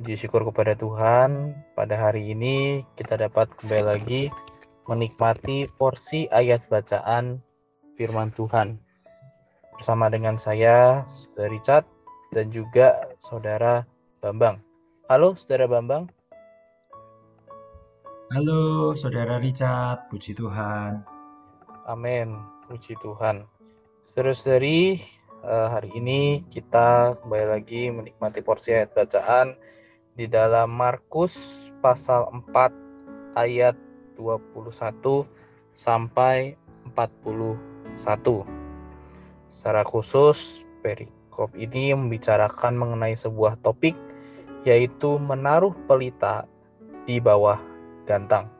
Puji syukur kepada Tuhan, pada hari ini kita dapat kembali lagi menikmati porsi ayat bacaan firman Tuhan. Bersama dengan saya, Saudara Richard, dan juga Saudara Bambang. Halo, Saudara Bambang. Halo, Saudara Richard. Puji Tuhan. Amin. Puji Tuhan. Saudara-saudari, eh, hari ini kita kembali lagi menikmati porsi ayat bacaan di dalam Markus pasal 4 ayat 21 sampai 41. Secara khusus, perikop ini membicarakan mengenai sebuah topik yaitu menaruh pelita di bawah gantang.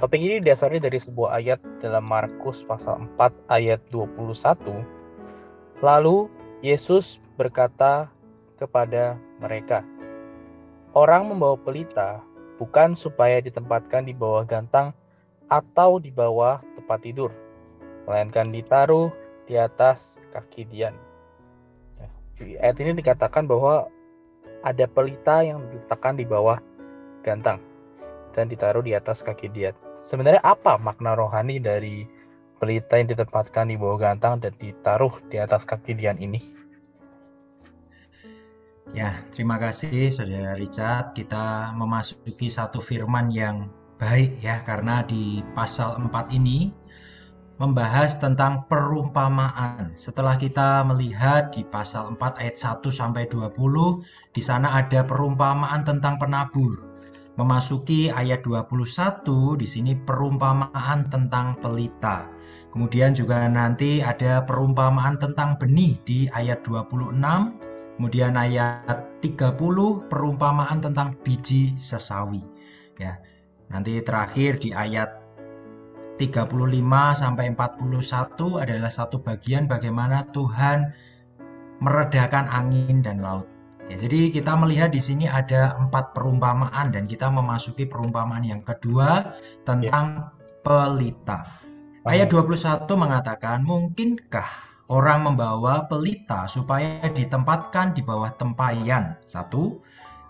Topik ini didasari dari sebuah ayat dalam Markus pasal 4 ayat 21. Lalu Yesus berkata kepada mereka, Orang membawa pelita bukan supaya ditempatkan di bawah gantang atau di bawah tempat tidur, melainkan ditaruh di atas kaki Dian. Ya, di ayat ini dikatakan bahwa ada pelita yang diletakkan di bawah gantang dan ditaruh di atas kaki Dian. Sebenarnya apa makna rohani dari pelita yang ditempatkan di bawah gantang dan ditaruh di atas kaki Dian ini? Ya, terima kasih Saudara Richard. Kita memasuki satu firman yang baik ya karena di pasal 4 ini membahas tentang perumpamaan. Setelah kita melihat di pasal 4 ayat 1 sampai 20, di sana ada perumpamaan tentang penabur. Memasuki ayat 21 di sini perumpamaan tentang pelita. Kemudian juga nanti ada perumpamaan tentang benih di ayat 26 Kemudian ayat 30 perumpamaan tentang biji sesawi. Ya. Nanti terakhir di ayat 35 sampai 41 adalah satu bagian bagaimana Tuhan meredakan angin dan laut. Ya, jadi kita melihat di sini ada empat perumpamaan dan kita memasuki perumpamaan yang kedua tentang ya. pelita. Ayat 21 mengatakan, mungkinkah Orang membawa pelita supaya ditempatkan di bawah tempayan, satu,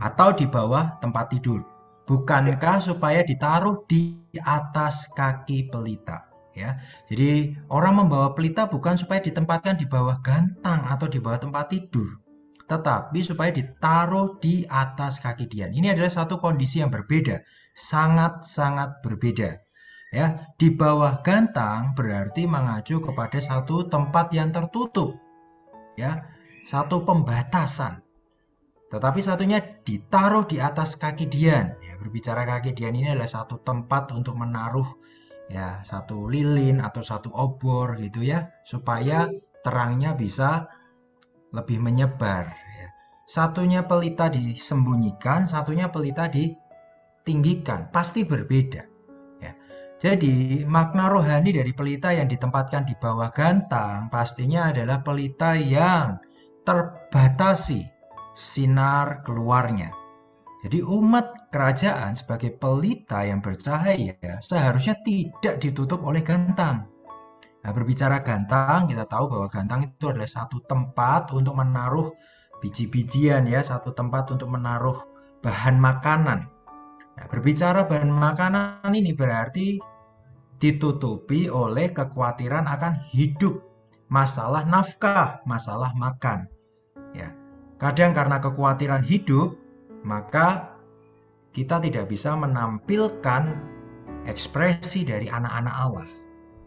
atau di bawah tempat tidur. Bukankah supaya ditaruh di atas kaki pelita? Ya, jadi orang membawa pelita bukan supaya ditempatkan di bawah gantang atau di bawah tempat tidur, tetapi supaya ditaruh di atas kaki Dian. Ini adalah satu kondisi yang berbeda, sangat-sangat berbeda. Ya, di bawah gantang berarti mengacu kepada satu tempat yang tertutup. Ya, satu pembatasan. Tetapi satunya ditaruh di atas kaki Dian. Ya, berbicara kaki Dian ini adalah satu tempat untuk menaruh ya satu lilin atau satu obor gitu ya, supaya terangnya bisa lebih menyebar. Ya. Satunya pelita disembunyikan, satunya pelita ditinggikan, pasti berbeda. Jadi, makna rohani dari pelita yang ditempatkan di bawah gantang pastinya adalah pelita yang terbatasi sinar keluarnya. Jadi umat kerajaan sebagai pelita yang bercahaya seharusnya tidak ditutup oleh gantang. Nah, berbicara gantang, kita tahu bahwa gantang itu adalah satu tempat untuk menaruh biji-bijian ya, satu tempat untuk menaruh bahan makanan. Nah, berbicara bahan makanan ini berarti ditutupi oleh kekhawatiran akan hidup, masalah nafkah, masalah makan. Ya. Kadang karena kekhawatiran hidup, maka kita tidak bisa menampilkan ekspresi dari anak-anak Allah.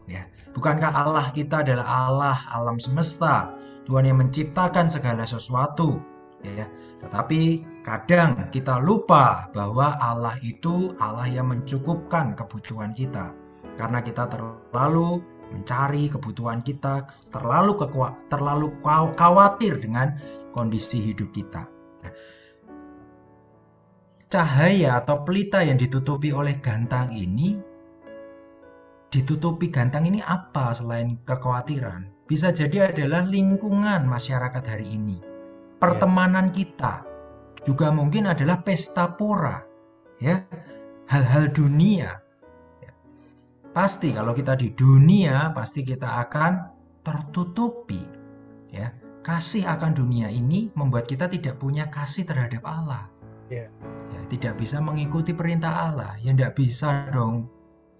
Ya. Bukankah Allah kita adalah Allah alam semesta, Tuhan yang menciptakan segala sesuatu, ya. Tetapi kadang kita lupa bahwa Allah itu Allah yang mencukupkan kebutuhan kita. Karena kita terlalu mencari kebutuhan kita, terlalu terlalu khawatir dengan kondisi hidup kita. cahaya atau pelita yang ditutupi oleh gantang ini ditutupi gantang ini apa selain kekhawatiran? Bisa jadi adalah lingkungan masyarakat hari ini. Pertemanan kita juga mungkin adalah pesta pora. Ya. Hal-hal dunia. Pasti kalau kita di dunia pasti kita akan tertutupi. Ya. Kasih akan dunia ini membuat kita tidak punya kasih terhadap Allah. Ya. Ya, tidak bisa mengikuti perintah Allah. Ya tidak bisa dong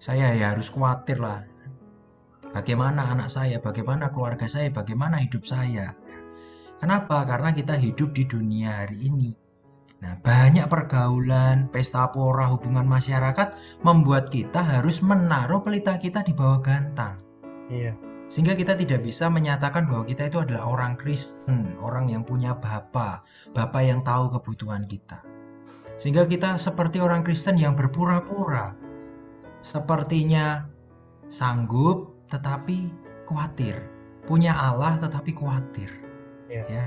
saya ya harus khawatir lah. Bagaimana anak saya, bagaimana keluarga saya, bagaimana hidup saya. Kenapa? Karena kita hidup di dunia hari ini. Nah, banyak pergaulan, pesta pora, hubungan masyarakat membuat kita harus menaruh pelita kita di bawah gantang. Iya. Sehingga kita tidak bisa menyatakan bahwa kita itu adalah orang Kristen, orang yang punya Bapa, Bapa yang tahu kebutuhan kita. Sehingga kita seperti orang Kristen yang berpura-pura, sepertinya sanggup tetapi khawatir, punya Allah tetapi khawatir. Ya. Ya,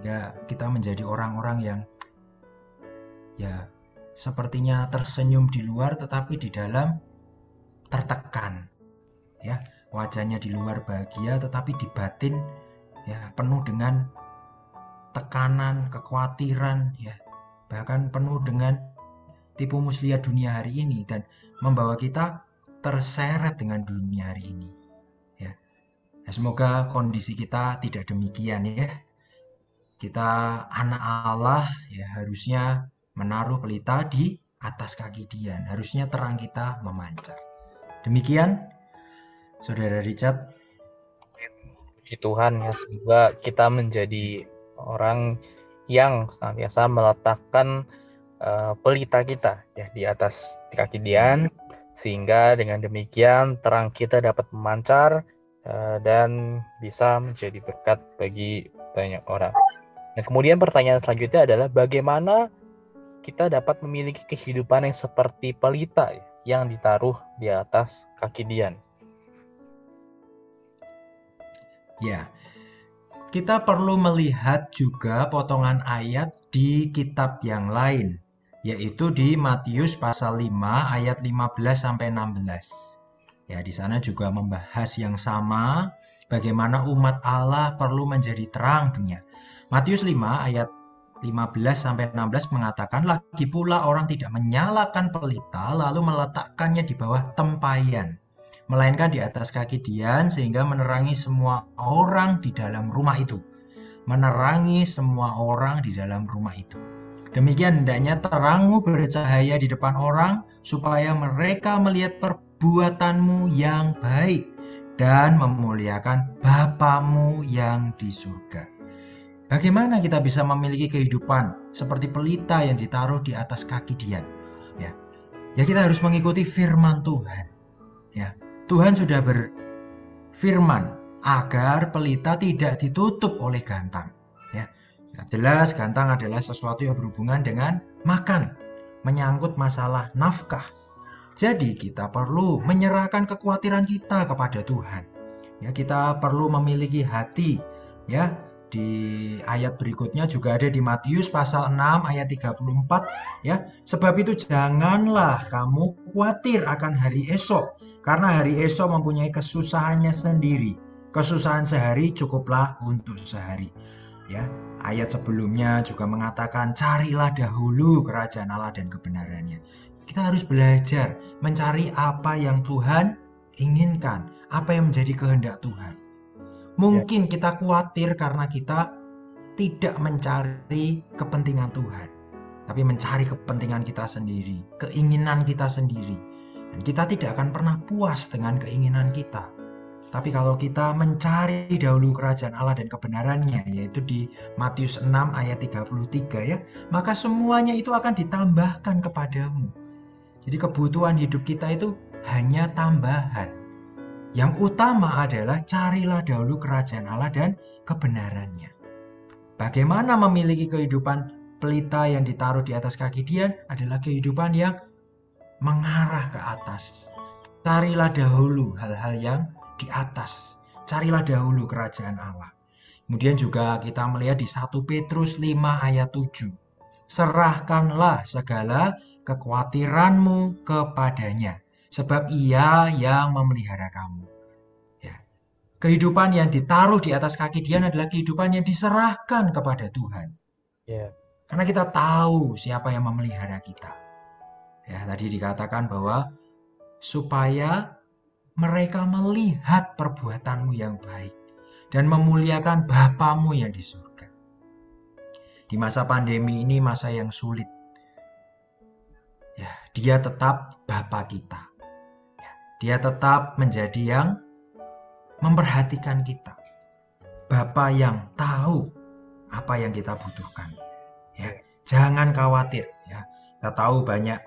ya kita menjadi orang-orang yang ya sepertinya tersenyum di luar tetapi di dalam tertekan. Ya, wajahnya di luar bahagia tetapi di batin ya penuh dengan tekanan, kekhawatiran ya, bahkan penuh dengan tipu muslihat dunia hari ini dan membawa kita terseret dengan dunia hari ini. Ya. ya semoga kondisi kita tidak demikian ya. Kita anak Allah ya harusnya menaruh pelita di atas kaki Dian. Harusnya terang kita memancar. Demikian Saudara Richard. Puji Tuhan ya semoga kita menjadi orang yang senantiasa meletakkan uh, pelita kita ya di atas kaki Dian sehingga dengan demikian terang kita dapat memancar uh, dan bisa menjadi berkat bagi banyak orang. Nah, kemudian pertanyaan selanjutnya adalah bagaimana kita dapat memiliki kehidupan yang seperti pelita ya, yang ditaruh di atas kaki Dian. Ya, kita perlu melihat juga potongan ayat di kitab yang lain yaitu di Matius pasal 5 ayat 15 sampai 16. Ya, di sana juga membahas yang sama bagaimana umat Allah perlu menjadi terang dunia. Matius 5 ayat 15 sampai 16 mengatakan lagi pula orang tidak menyalakan pelita lalu meletakkannya di bawah tempayan melainkan di atas kaki Dian sehingga menerangi semua orang di dalam rumah itu. Menerangi semua orang di dalam rumah itu. Demikian hendaknya terangmu bercahaya di depan orang, supaya mereka melihat perbuatanmu yang baik dan memuliakan Bapamu yang di surga. Bagaimana kita bisa memiliki kehidupan seperti pelita yang ditaruh di atas kaki Dian? Ya, ya kita harus mengikuti firman Tuhan. Ya, Tuhan sudah berfirman agar pelita tidak ditutup oleh gantang. Nah, jelas gantang adalah sesuatu yang berhubungan dengan makan, menyangkut masalah nafkah. Jadi kita perlu menyerahkan kekhawatiran kita kepada Tuhan. Ya, kita perlu memiliki hati ya. Di ayat berikutnya juga ada di Matius pasal 6 ayat 34 ya. Sebab itu janganlah kamu khawatir akan hari esok karena hari esok mempunyai kesusahannya sendiri. Kesusahan sehari cukuplah untuk sehari. Ya, ayat sebelumnya juga mengatakan carilah dahulu kerajaan Allah dan kebenarannya. Kita harus belajar mencari apa yang Tuhan inginkan, apa yang menjadi kehendak Tuhan. Mungkin ya. kita khawatir karena kita tidak mencari kepentingan Tuhan, tapi mencari kepentingan kita sendiri, keinginan kita sendiri. Dan kita tidak akan pernah puas dengan keinginan kita. Tapi kalau kita mencari dahulu kerajaan Allah dan kebenarannya, yaitu di Matius 6 ayat 33 ya, maka semuanya itu akan ditambahkan kepadamu. Jadi kebutuhan hidup kita itu hanya tambahan. Yang utama adalah carilah dahulu kerajaan Allah dan kebenarannya. Bagaimana memiliki kehidupan pelita yang ditaruh di atas kaki Dian adalah kehidupan yang mengarah ke atas. Carilah dahulu hal-hal yang di atas. Carilah dahulu kerajaan Allah. Kemudian juga kita melihat di 1 Petrus 5 ayat 7. serahkanlah segala kekhawatiranmu kepadanya, sebab ia yang memelihara kamu. Ya. Kehidupan yang ditaruh di atas kaki dia adalah kehidupan yang diserahkan kepada Tuhan. Ya. Karena kita tahu siapa yang memelihara kita. Ya, tadi dikatakan bahwa supaya mereka melihat perbuatanmu yang baik dan memuliakan Bapamu yang di surga. Di masa pandemi ini masa yang sulit. Ya, dia tetap Bapa kita. Dia tetap menjadi yang memperhatikan kita. Bapa yang tahu apa yang kita butuhkan. Ya, jangan khawatir ya. Kita tahu banyak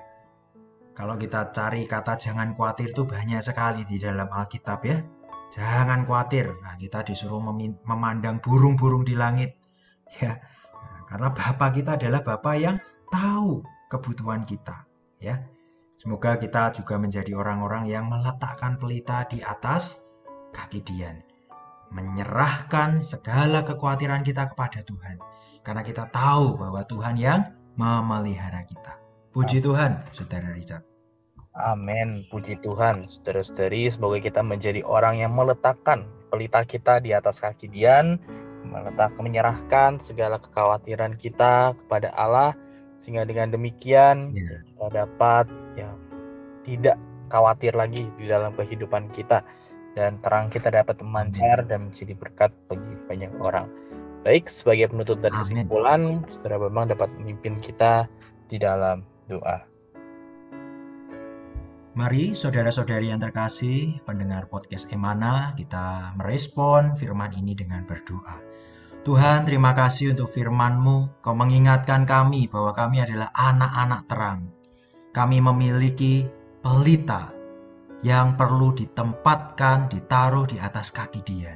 kalau kita cari kata jangan khawatir itu banyak sekali di dalam Alkitab ya. Jangan khawatir. Nah, kita disuruh memandang burung-burung di langit. Ya, karena Bapa kita adalah Bapa yang tahu kebutuhan kita, ya. Semoga kita juga menjadi orang-orang yang meletakkan pelita di atas kaki Dian. Menyerahkan segala kekhawatiran kita kepada Tuhan. Karena kita tahu bahwa Tuhan yang memelihara kita. Puji Tuhan, Saudara Richard. Amin, puji Tuhan. Saudara-saudari, semoga kita menjadi orang yang meletakkan pelita kita di atas kaki Dian meletak menyerahkan segala kekhawatiran kita kepada Allah sehingga dengan demikian yeah. kita dapat ya tidak khawatir lagi di dalam kehidupan kita dan terang kita dapat memancar dan menjadi berkat bagi banyak orang. Baik, sebagai penutup dan kesimpulan, Saudara Bambang dapat memimpin kita di dalam doa. Mari saudara-saudari yang terkasih, pendengar podcast Emana, kita merespon firman ini dengan berdoa. Tuhan, terima kasih untuk firman-Mu. Kau mengingatkan kami bahwa kami adalah anak-anak terang. Kami memiliki pelita yang perlu ditempatkan, ditaruh di atas kaki dia.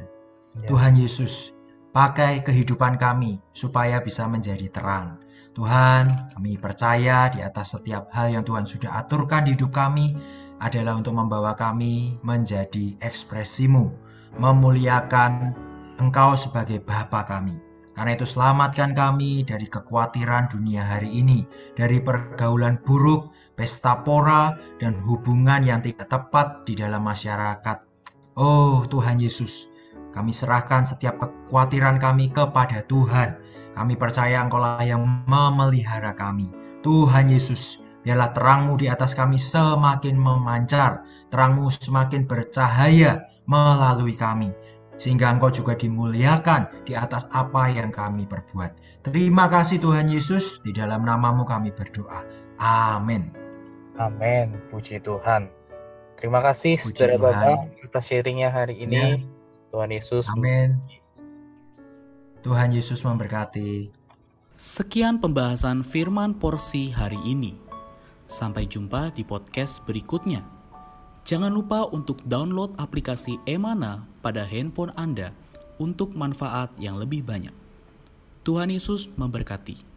Ya. Tuhan Yesus, pakai kehidupan kami supaya bisa menjadi terang. Tuhan, kami percaya di atas setiap hal yang Tuhan sudah aturkan di hidup kami adalah untuk membawa kami menjadi ekspresimu, memuliakan Engkau sebagai Bapa kami. Karena itu selamatkan kami dari kekhawatiran dunia hari ini, dari pergaulan buruk, pesta pora, dan hubungan yang tidak tepat di dalam masyarakat. Oh Tuhan Yesus, kami serahkan setiap kekhawatiran kami kepada Tuhan. Kami percaya Engkau lah yang memelihara kami. Tuhan Yesus, biarlah terangmu di atas kami semakin memancar, terangmu semakin bercahaya melalui kami sehingga Engkau juga dimuliakan di atas apa yang kami perbuat. Terima kasih Tuhan Yesus, di dalam namamu kami berdoa. Amin. Amin, puji Tuhan. Terima kasih saudara Bapak atas sharingnya hari ini. Ya. Tuhan Yesus. Amin. Tuhan Yesus memberkati. Sekian pembahasan firman porsi hari ini. Sampai jumpa di podcast berikutnya. Jangan lupa untuk download aplikasi Emana pada handphone Anda untuk manfaat yang lebih banyak. Tuhan Yesus memberkati.